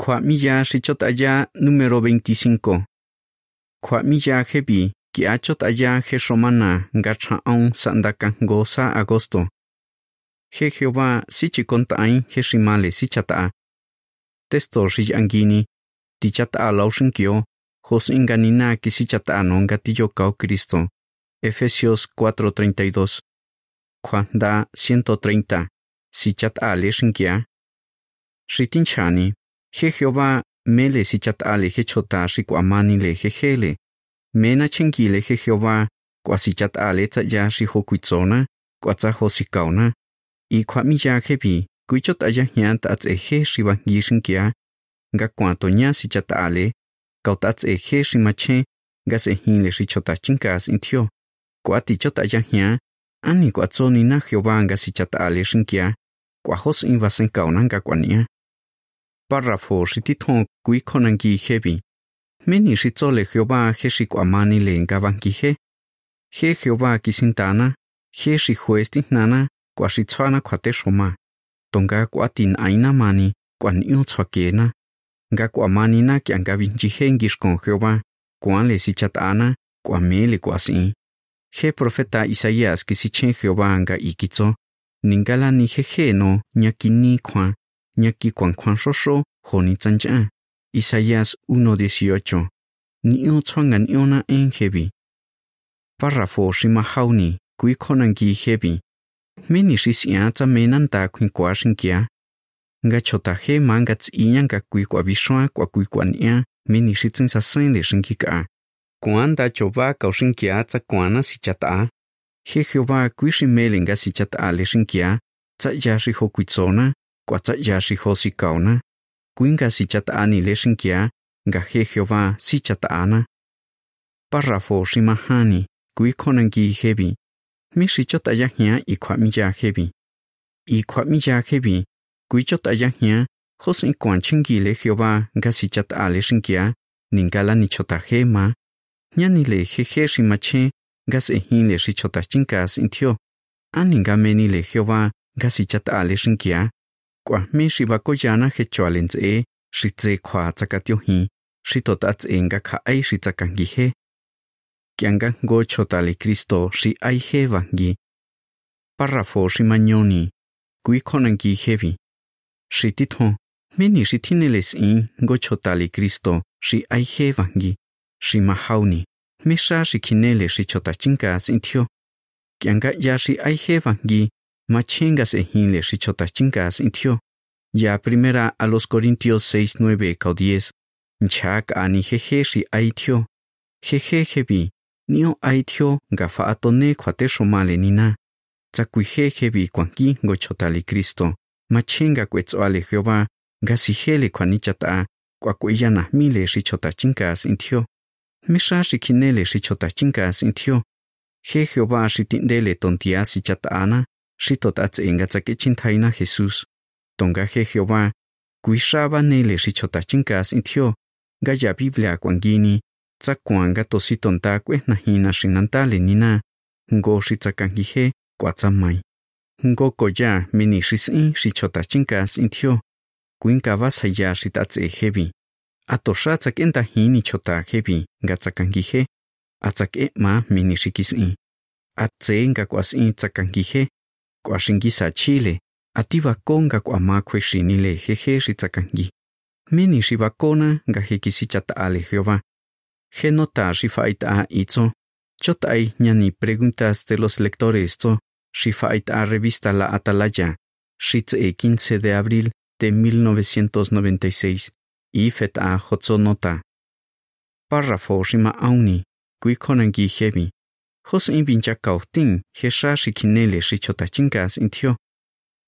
Cuamilla xichotaya número 25. Cuamilla jebi, quiachotaya jeshomana, gachaon sandaka goza agosto. Je Jehová sichicontain jeshimale sichata. Testo shiyangini, tichata alaushinkio, josinganina kisichata anongatillo cao Cristo. Efesios 4:32. Cuanda 130. Sichata aleshinkia. Shitinchani. He Jehová mele si chatale he chota shi kwamani le he hele. Mena chengile he Jehová kwa si chatale tsa ya shi ho kuitsona kwa tsa ho si kauna. I kwa mi ya he bi kui chot aya hiant at e he shi wa ngi kia. Nga kwa to nya si chatale kau ta e he shi ma che ga se hin le shi chota chinkas in thio. Kwa ti chot aya hiant ani kwa tso na Jehová nga si chatale shin kia. Kwa hos in va kauna nga kwa nia párrafo si ti thon kui konan ki hebi. Meni si xitzole Jehová he si kuamani le ngabanki he. He Jehová ki sintana, he si juez tihnana, kwa si tswana kwa te shoma. Tonga kwa tin aina mani, kwa niyo tswakena. Nga kwa mani na ki nga vinci he ngishkon Jehová, kwa le si chatana, kwa mele kwa si. He profeta Isaías ki si chen Jehová anga ikitso. Ningala ni jeje no nyakini kwa ñaki cuan cuan shosho joni tsancha. Isaías 1.18. Niyo tsuanga iona en hebi. Párrafo shima hauni, kui konangi hebi. Meni shisia tsa menanta kuin kwa shinkia. Nga chota he manga tsinya nga kui kwa bishwa kwa kui kwa nia, meni shitsin sa sen le shinkika. Kuanda choba kau shinkia tsa kuana si chata. He Jehová kui shimele nga si chata le shinkia, tsa ya shi ho kuitsona, kwa tsa ya shi ho si kauna. Kuinga si chatani le shinkia, nga he Jehová si chatana. Párrafo shimahani, kui konangi hebi. Mi shi chota ya hia i kwa sĩ ya hebi. I kwa mi ya hebi, kui chota ya hia, hos i kwan chingi le Jehová nga si chata le shinkia, ningala ni chota sĩ ma. Nyani le he he shimache, nga se hin le shi chota chinkas intio. Aninga meni le Jehová nga si chata le shinkia. Kwa mi shi va koyana he choalen tse, e, shi tse kwa tsakatyo hi, shi tota tse nga ka ai shi tsakangi he. Kianga go chota le Cristo shi ai he vangi. Párrafo shi mañoni, kui konangi hevi. Shi tito, meni shi tineles in go chota le Cristo shi ai he vangi. Shi mahauni, mesha shi kinele shi chota s'in intio. Kianga ya shi ai he vangi, machengas e hinle shi chota chingas intio. Ya primera a los Corintios 6, 9, cau 10. Nchak ani jeje shi aitio. Jeje jebi, nio aitio nga fa atone kwate shomale nina. Tsakui jejebi kwanki go chotali Cristo. Machenga kwetsoale Jehová, nga si hele kwanichata, kwa kweyana mile shi chota chinkas intio. Mesha shi kinele shi chota chinkas intio. Je Jehová shi tindele tontia si chatana, shi totatse inga tsake chintaina Jesús. Tonga je Jehová, kuishaba nele shi chota chinkas intio, ga ya Biblia kwangini, tsa kwanga tosi tonta kwe na hina shinantale nina, ngo shi tsakangi he kwa tsamai. Ngo koya mini shisin shi chota chinkas intio, kuinka vasa ya shi tatse hebi. Atosha tsakenta hini chota hebi ga tsakangi he, atsake ma mini shikisin. Atse nga kwasin tsakangi he, kwa shingisa chile, ativa konga kwa makwe shinile jeje shitsakangi. Mini shibakona nga hekisi chataale Jehová. Genota shifaita itzo. Chotai ñani preguntas de los lectores to. Shifaita revista La Atalaya. Shitze 15 de abril de 1996. Ifet a Hotzonota. Párrafo shima auni. Kui konangi hebi. Jos in bincha kautin, jesha shikinele shichotachinkas intio.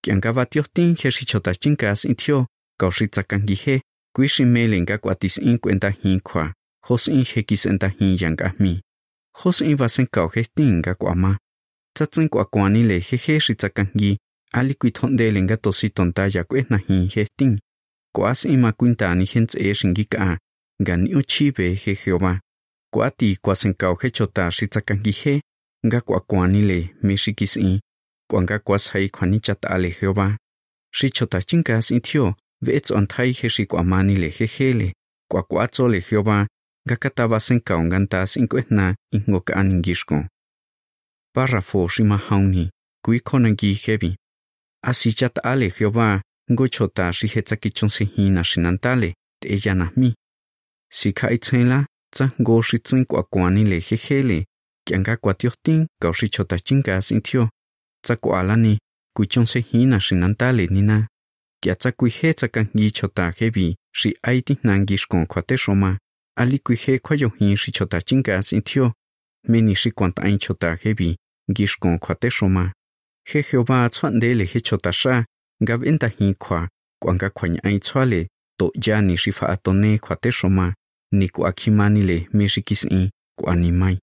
Kianga tin he shichotachinkas intio, kaushitsakangi he, kuishi melen guatis in cuenta hinkwa, jos in hekis enta hin yanga mi. Jos in vasen kauhetin gakwama. Tsatsin kwakwani le jeje shitsakangi, ali kuitonde lenga tositonta yakwetna hin hetin. Kwas ima kuintani hens e shingika, gan he Jehová. Kuati kwasen kauhe chota shitsakangi he, nga kwakwani le meshikis in. Kwanga kwas hai kwani chatale Jehová. Shi chota chinkas intio, vẽ chọn thay he si quả mani le he he le quả quả cho le Jehová ga kataba sen kaun ganta sin kwetna ingo ka aningishko párrafo shima hauni kui konangi hebi asi chat ale Jehová ngo chota shi he tsaki chonse hina shinantale te shi tsin kwa kwani le jejele he le kyanga kwa tiohtin shi chota chinga sin thio tsa kwa lani kui chonse hina shinantale nina. Kya tsa kui he tsa kangi chota hebi shi ai ti nangishko kwa te shoma ali kui he kwa yo hin shi chota chinga sin thio meni shi kwanta ain chota hebi gishkon kwa te shoma he Jehová chwande le he chota sha gab enta hi kwa kwanga kwanya ai chwale to ya ni shi ku akimani le mexikis in kisin ku animai.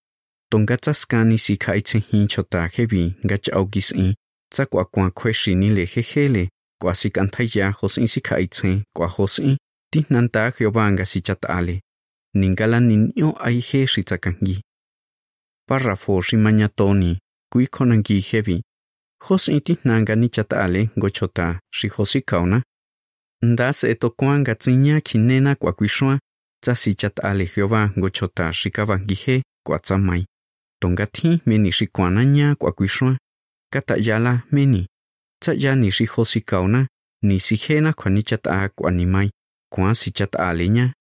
Tonga tsaskani si kaitse hin chota hebi ga cha au kisin tsa kwa kwa khwe ni le he he le kwa si kan thai ya hosin si khai che kwa hosin ti nan ta Jehová nga si chat ale. Ningala nin yo ai he shi tsakangi. Párrafo si mañatoni kui konangi hebi hosi ti nanga ni chatale go chota shi hosi kauna. Nda se to kwanga tsinya kinena kwa kwishwa tsa si chatale Jehová go chota shi kavangi kwa tsamai. Tonga thi meni shi kwana nya kwa kwishwa. Kata yala meni. Tsa ya ni shi hosi kauna ni si hena kwa ni chata kwa ni mai. Kwa si chatale nya.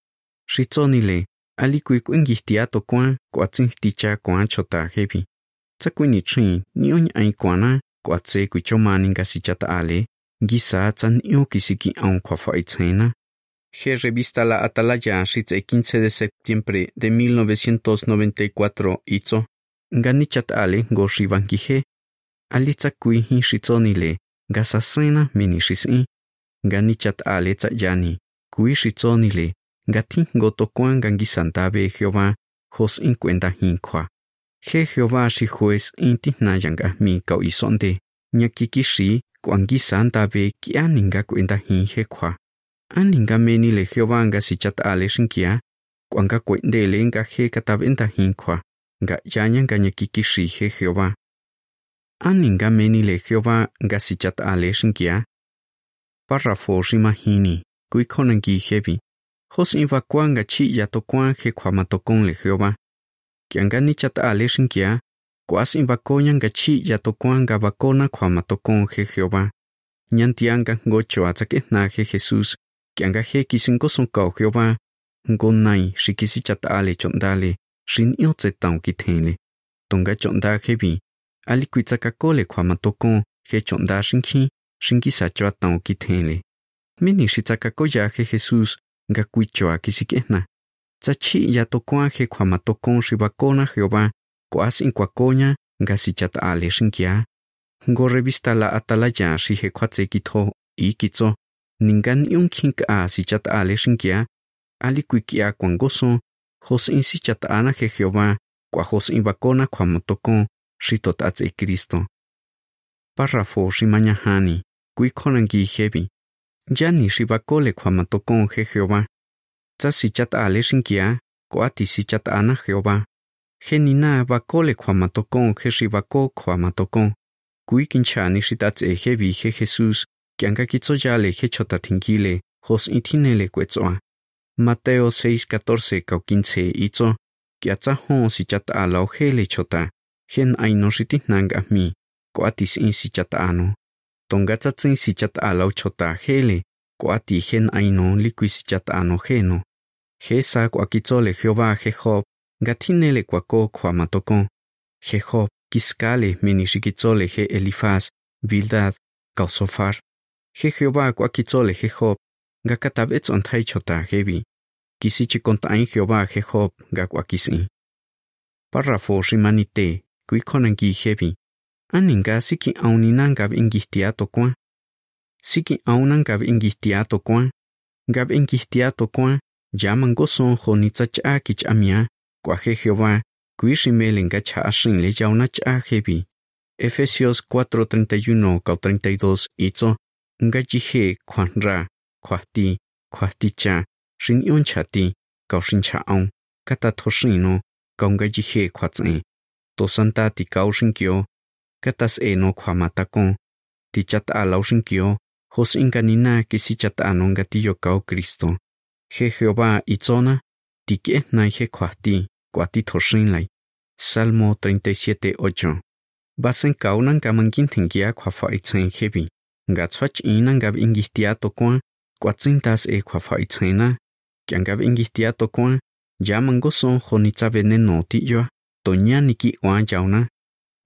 Shi tsoni le, ali kui kuingihtia to kwa kwa tsin ticha kwa chota hebi tsa kui ni chin ni on ai kwa na kwa tse kui choma ninga si chata ale gisa tsan yo kisiki aun kwa fa itzena He revista La Atalaya shitze 15 de septiembre de 1994 itzo ngani chat ale go shivankihe ali tsa kui hi shitsoni le. Gasa sena, mini shisi ngani chat ale tsa yani. Kui shitsoni le. Gati goto kwan gangi santabe Jehová hos in cuenta hinkwa he Jehová shi juez inti na yanga mi kau isonde. Nyakiki shi kwangi santabe ki aninga cuenta hin he kwa aninga meni le Jehová nga si chat ale shinkia kwanga kwende le nga he katabenta hinkwa nga yanya nga nyakiki shi he Jehová aninga meni le Jehová nga si chat ale shinkia párrafo shimahini kuikonangi hebi Jos invakua nga chi ya tokua he kwamatokon le Jehová. Kianga ni chata ale shinkia, kuas invakonya nga chi ya tokua nga vakona kwamatokon he Jehová. Nyantianga ngocho atzakehna he Jesús, kianga he kisinko sonkao Jehová. Ngo nai shikisi chata ale chondale, shin io tsetao kithenle. Tonga chonda hebi, ali kuitzakakole kwamatokon he chonda shinki, shinki sacho atao kithenle. Mini shitsakakoya he Jesús, nga kuichoa kisikehna. Tsa chi ya tokoa he kwama tokon shibakona Jehová, koas in kwakonya nga si chata ale shinkia. Ngo revista la atalaya shi he kwatse kitho i kitso, ningan yung kink a si chata ale shinkia, ali kuikia kwangoso, hos in si chata na he Jehová, kwa hos in bakona kwama tokon, shitot atse Kristo. Párrafo shimanyahani, kuikonangi hebi. Yani shibakole kwamatokon he Jehová. Tsa si chata ale shinkia, koati si chata ana Jehová. He nina bakole kwamatokon he shibako kwamatokon. Kui kinchani shitatse hebi he Jesús, kianga kitso yale he chota tingile, hos itinele kwetsoa. Mateo 6:14 kau 15 itzo, kiatsa hon si chata ala ojele chota, hen aino shitihnanga mi, koati in si chata ano. tonga tsatsin si chat alau chota hele, koati hen aino likui si chata ano heno. He sa kwakitsole Jehová he Job, gatinele kwako kwamatokon. He Job, kiskale mini shikitsole he Elifaz, Bildad, Kausofar. He Jehová kwakitsole he Job, gakatabetz ontai chota hebi. Kisichi kontain Jehová he Job, gakwakisi. Párrafo rimanite, kuikonangi hebi. aninga siki aunina ngab ingihtia tokwa. Siki aunan ngab ingihtia tokwa. Ngab ingihtia tokwa, yaman goson honitza cha kich amia, kwa he Jehová, kuishimele nga cha ashin le yauna cha hebi. Efesios 4:31 kau 32 itzo, nga jihe khwa ra, khwa ti, khwa ti cha, shin yon cha ti, kao shin cha aun, kata no kao nga jihe khwa tsin. To santa ti kao shin kyo, katas se no kwa matakon, ti chat a lau he Jos i zona gatillo cao na he khwa ti tikietna ti tho shin lai Salmo 37:8. Basen kaunan kamankin tengia kwafa itzen hebi. Nga tswach inan gab ingihtia tokwa, kwatsintas e kwafa itzena. Kian gab ingihtia ya yaman goson jonitza veneno tiyoa, tonya niki oa yauna.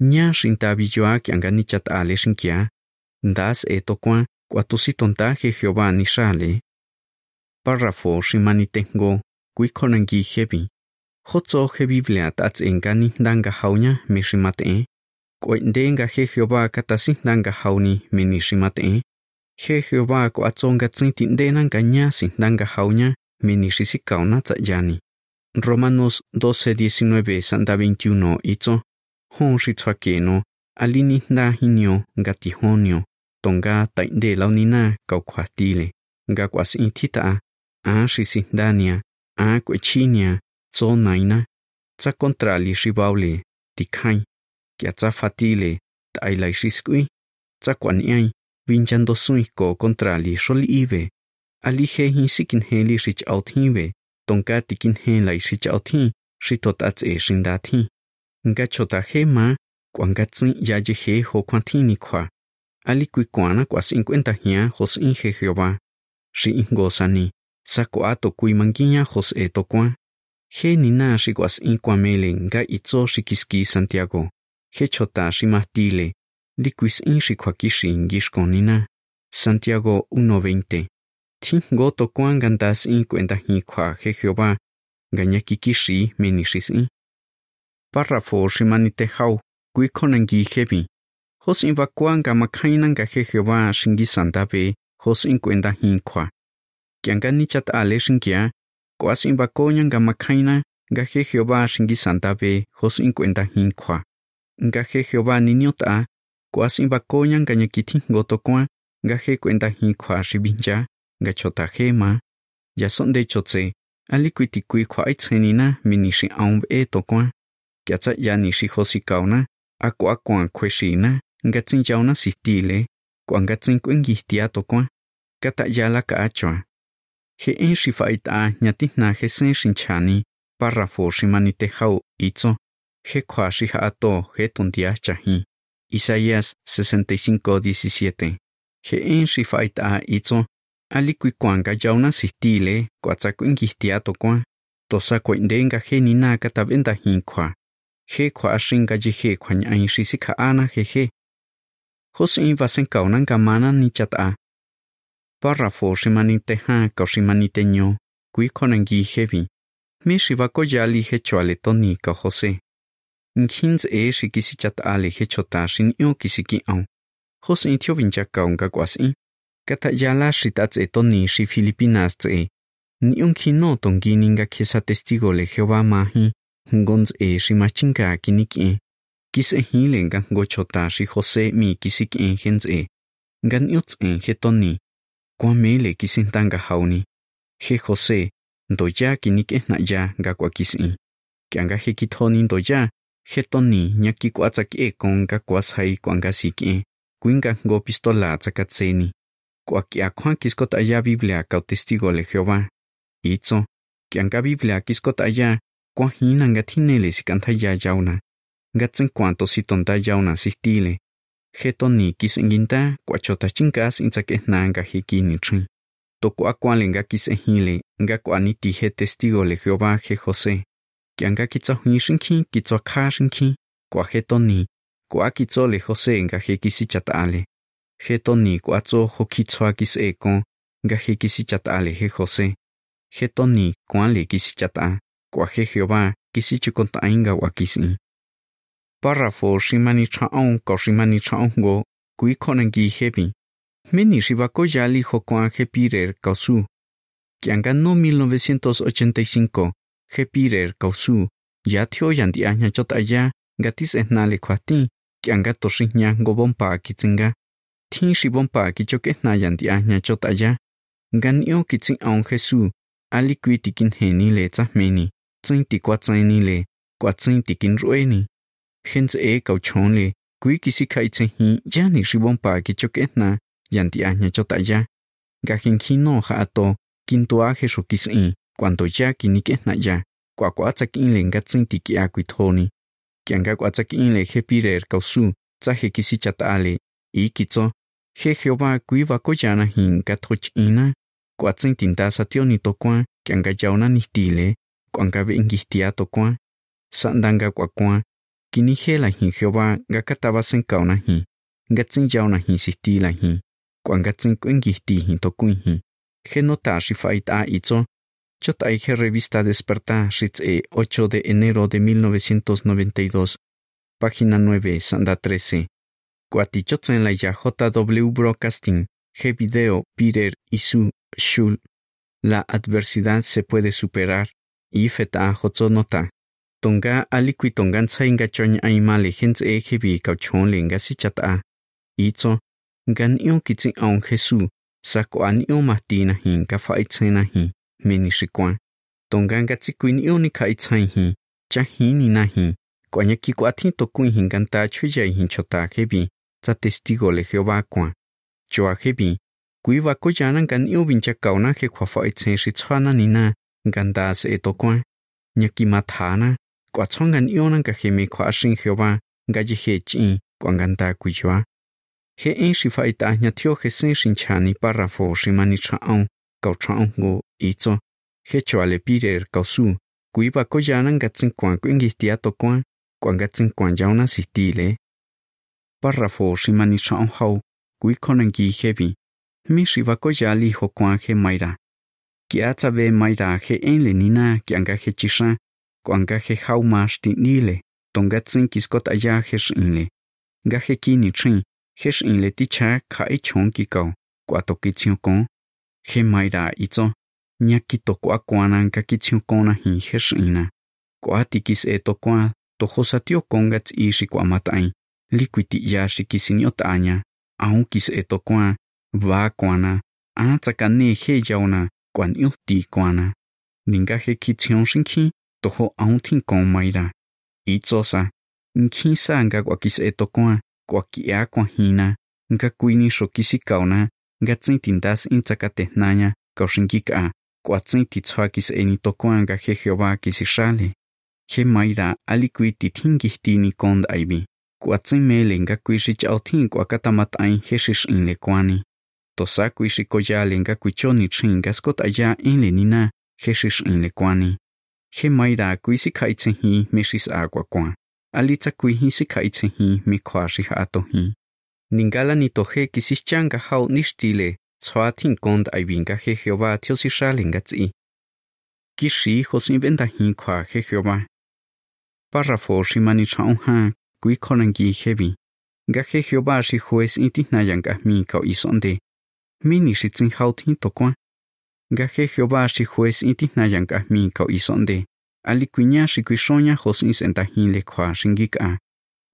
Nya shintabi yoa kian ganichat ale shinkia. Ndas e tokwa, kwatusitontaje Jehová nishale. Párrafo shimanitengo, kuikonangi hebi. Jotso he Biblia tats enga ni danga haunya mi shimate. He Jehová katasi danga hauni mi shimate. He Jehová ko atsonga tsinti ndena nya sin danga haunya mi ni shisikauna tsayani. Romanos 12:19 Santa 21 itzo. Hon shitswakeno alini nda hinyo ngatihonio. Tonga tainde launina kaukwatile. Nga kwas a shisindania, a kwechinia tso naina tsa kontrali shibaule tikhain kia tsa fatile tai lai shiskui tsa kwan kwaniai vinchando sui ko kontrali sholi ibe ali he hin sikin he heli shich authibe tonka tikin he lai shich authi shitot ats e shindathi nga chota he ma kwanga tsin ya je he ho kwanthini kwa. Ali kui kwana kwa 50 hia hos in he jehova shi ingosani sako ato kui manginya hos e to kwa. He shi kwas in kwamele nga itzo shikiski Santiago he chota shimahtile liquis in shikwakishi ngishkonina Santiago 1:20 Thi go to kwa gandas in cuenta hi kwa he Jehová ganyakikishi menishis in. Párrafo shimanite hau kui konangi hebi. Jos in bakwa nga makhaina nga he Jehová shingi santabe jos in cuenta hi kwa Kianga ni chat ale shingia, Koas in bakonya nga makhaina nga he Jehová shingi santabe jos in cuenta ngaje Jehová niño ta, kuasin bakoyan nga nyakiti ngotokwa nga he cuenta hin kwa shibinja nga chota. Ya son de chotse ali kuiti kui kwa aitsenina minishi aumb e tokwa. Kiatsa ya nishi josi kauna ako akwa kweshina nga tsinjauna sistile kwa nga kuengihtia tokwa. Kata yala ka achwa. He en shifaita nyatina hesen shinchani, párrafo shimanite hau itzo, he kwa shihato he tondia chahi. Isaías 65:17. Je en shifaita itzo, ali kuikuanga yauna sistile, kwatsakuingihtia tokwa, tosa kwendenga he nina katabenda hinkwa. He shinga ashinga jihe kwa nyain shisika ana jeje. he. Josin vasen kaunan kamana ni chata. Párrafo shimanite ha ka shimanite nyo, kui konangi hebi. Me shivako yali José. Nkins e shikisi chat ale he chota shin yo kisiki au. Jose intio vincha kaunga kwasi. Kata yala shitats e toni shi Filipinas tse. Ni un kino tongi ninga kesa testigo le Jehová mahi. Ngons e shimachinga kiniki. Kis e hile nga ngo chota shi Jose mi kisiki e hens e. Ngan yots e he toni. kwamele kisintanga hauni. He Jose, ndoya kinike na ya nga kwa kisi. Kianga he kitoni ndoya, he toni nyaki kwa tsaki e konga kwa sai kwa nga siki. E. Kuinga ngo pistola tsakatseni. Kwa kia kwa kiskot aya Biblia kau testigo le Jehová. Itzo, kianga Biblia kiskot aya, kwa hina nga tinele sikanta ya yauna. Nga tsen kwanto sitonta yauna sistile. Hetoni kisenginta kwachota chinkas intsakehna nga hiki nitri. Toko akwale nga kisehile nga kwani tije testigo le Jehová je José. Kianga kitsohni shinki kitsokha shinki kwa hetoni kwa kitso le José nga he kisichatale. Hetoni kwa tso hokitswa kiseko nga he kisichatale je José. Hetoni kwa le kisichata kwa je Jehová, kisichikonta inga wakisi. Párrafo, shimani chaon, ko shimani chaon go, kui konangi hebi. Meni shibako yali hokon hepirer kausu. Kianga no 1985 Jepirer kausu. Ya tio yanti aña chota ya, gatis esnale kwati. Kianga toshinya go bompa kitsinga. Tin shibompa kichoke na yanti aña chota ya. Ganio kitsin aon Jesu. Ali kui tikin heni le tsahmeni. Tsin tikwa tsini le. Kwa tsin tikin rueni. Hens e kauchon le, kui kisi kai tse ya ni shibon bompa ki choke na, yanti aña chota ya. Gajin kino ha ato kinto jesu kisin cuando ya kini ke na ya kwa kwa tsa kin le nga tsin ti ki a kwi thoni kyanga kwa tsa kin le he pirer kausu tsa he kisi chata ale i kitso he Jehová kwi va ko yana hin ka thoch ina kwa tsin tinta sa ni to kwa kyanga jauna ni stile kwanga be ingihtia to kwa sandanga kwa kwa kini he la hin Jehová nga kataba sen kauna hin nga tsin itzo hin si stila hin kwanga tsin kwingihti hin to kuin hin he nota shi faita itso Chota Ige Revista Despertar, Ritz-E, 8 de enero de 1992, página 9, Sanda 13. Cuatichotzen la ya JW Broadcasting, G Video, Peter Isu, Shul. La adversidad se puede superar. Y feta nota. Tonga aliqui tongan tsainga choñ aimale hens e hebi kauchon lenga si chata. Itzo, gan ion kitsi aun Jesu, sako an ion mahtina hin ka faitzena hin. meni shikwan. Tonganga tsikuin ioni ka itsai hi, cha hi ni na hi, kwa nyaki kwa tin to kuin hin ganta chuya hin chota hebi, tsa testigo le Jehová kwa. Choa hebi, kui va ko yana gan iu bincha kauna he kwa fa itsen shi tswana ni na, ganta se eto kwa. Nyaki mathana, kwa tsongan iona ka hemi kwa ashin Jehová, nga je he chi, kwa ganta kujoa. He en shi cầu trọng ngô ý cho khi cho lệ bi để cầu su quý bà có giá năng gạch chân quảng quyển gì tía tổ quan quảng gạch chân quảng giáo năng sĩ tì lệ párrafo si mani trọng hậu quý con năng gì khi bị mi sĩ bà có giá li hồ quảng khi mai ra kia ta về mai ra khi anh lệ nina kia anh khi chỉ sang quảng gạt khi hậu mà sĩ ni lệ tổng gạt chân kis có tại gia khi sĩ lệ gạt khi kia ni chân khi sĩ lệ tí cha khai chọn kỳ cầu quả tổ kỳ chiêu con kwa kwana ka ki tsiu kona hi he shina kwa ti kis e to kwa to hosa tio konga tsi shi kwa matai liquiti ya shi kisinio taña aun kis e to kwa va kwana a tsaka ne he jauna kwan yu ti kwana ninga he ki tsiu shin ki to ho aun tin kon maira. Itso sa nkhi sa nga kwa kis e to kwa kwa ki a kwa hina nga kuini sho kisi kauna nga tsin tindas in tsaka tehnanya kaushinki ka kwa tsin ti tswa kis eni to kwa he Jehová kisi shale he maira alikui ti thingi ti ni kond aibi. Kwa tsin mele nga kui shi chao thin kwa katamat ain he shish in le kwani to sa kui shi ko ya le nga kui choni chin nga skot aya in le nina he shish in le kwani he maira kui si khai tsin hi me shis a kwa kwa ali tsa kui hi si khai tsin hi mi kwa shi ha to hi ningala ni to he kisis changa hau nishtile tswa thin kond aibi nga he Jehová thio si shale nga tsi kishi hosin venta hi kwa he Jehová. Párrafo shimani chao ha, kui konangi hebi nga he Jehová shi juez inti nayang yanga mi isonde mini shi tsin hau tin to kwa nga he Jehová shi juez inti na yanga mi isonde ali kuinya shi kui shonya hosin senta hin le kwa shingika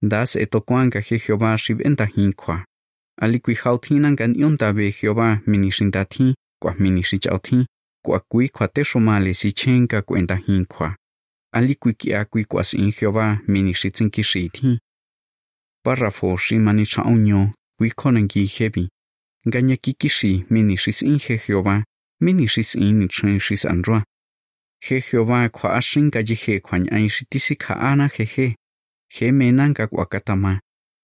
das eto kwa he Jehová shi venta hin ali kui hau tin nga nyonta be Jehová mini shinta tin kwa mini shi chao tin kwa kwa te si chenka kwenta hin ali kui kia kui kwa sin Jehová mini shi tsin ki shi tin párrafo shi mani chao nyo, kui konangi hebi. Nga nya ki ki he Jehová, mini shi sin ni chen shi san rua. He Jehová kwa ashin ga ji he kwa nyai shi tisi ka ana he he he mena nga kwa katama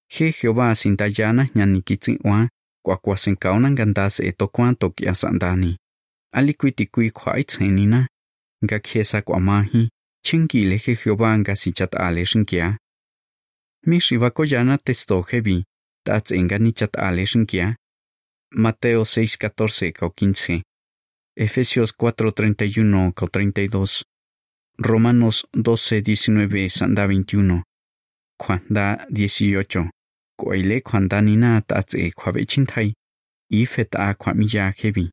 he Jehová sin ta yana nya ni ki tsin wa kwa kwa sin kauna nga ndas e to kwa to ki asandani ali kui ti kui kwa i tsenina nga kiesa kwa mahi chingi le he Jehová nga si chat ale shinkia mi shiva ko yana testo hebi tats enga ni chat ale shinkia Mateo 6:14 o 15 Efesios 4:31 o 32 Romanos 12:19 sanda 21 Juanda 18 Koile Juanda nina tats e kwa bechintai Ifet a kwa miya hebi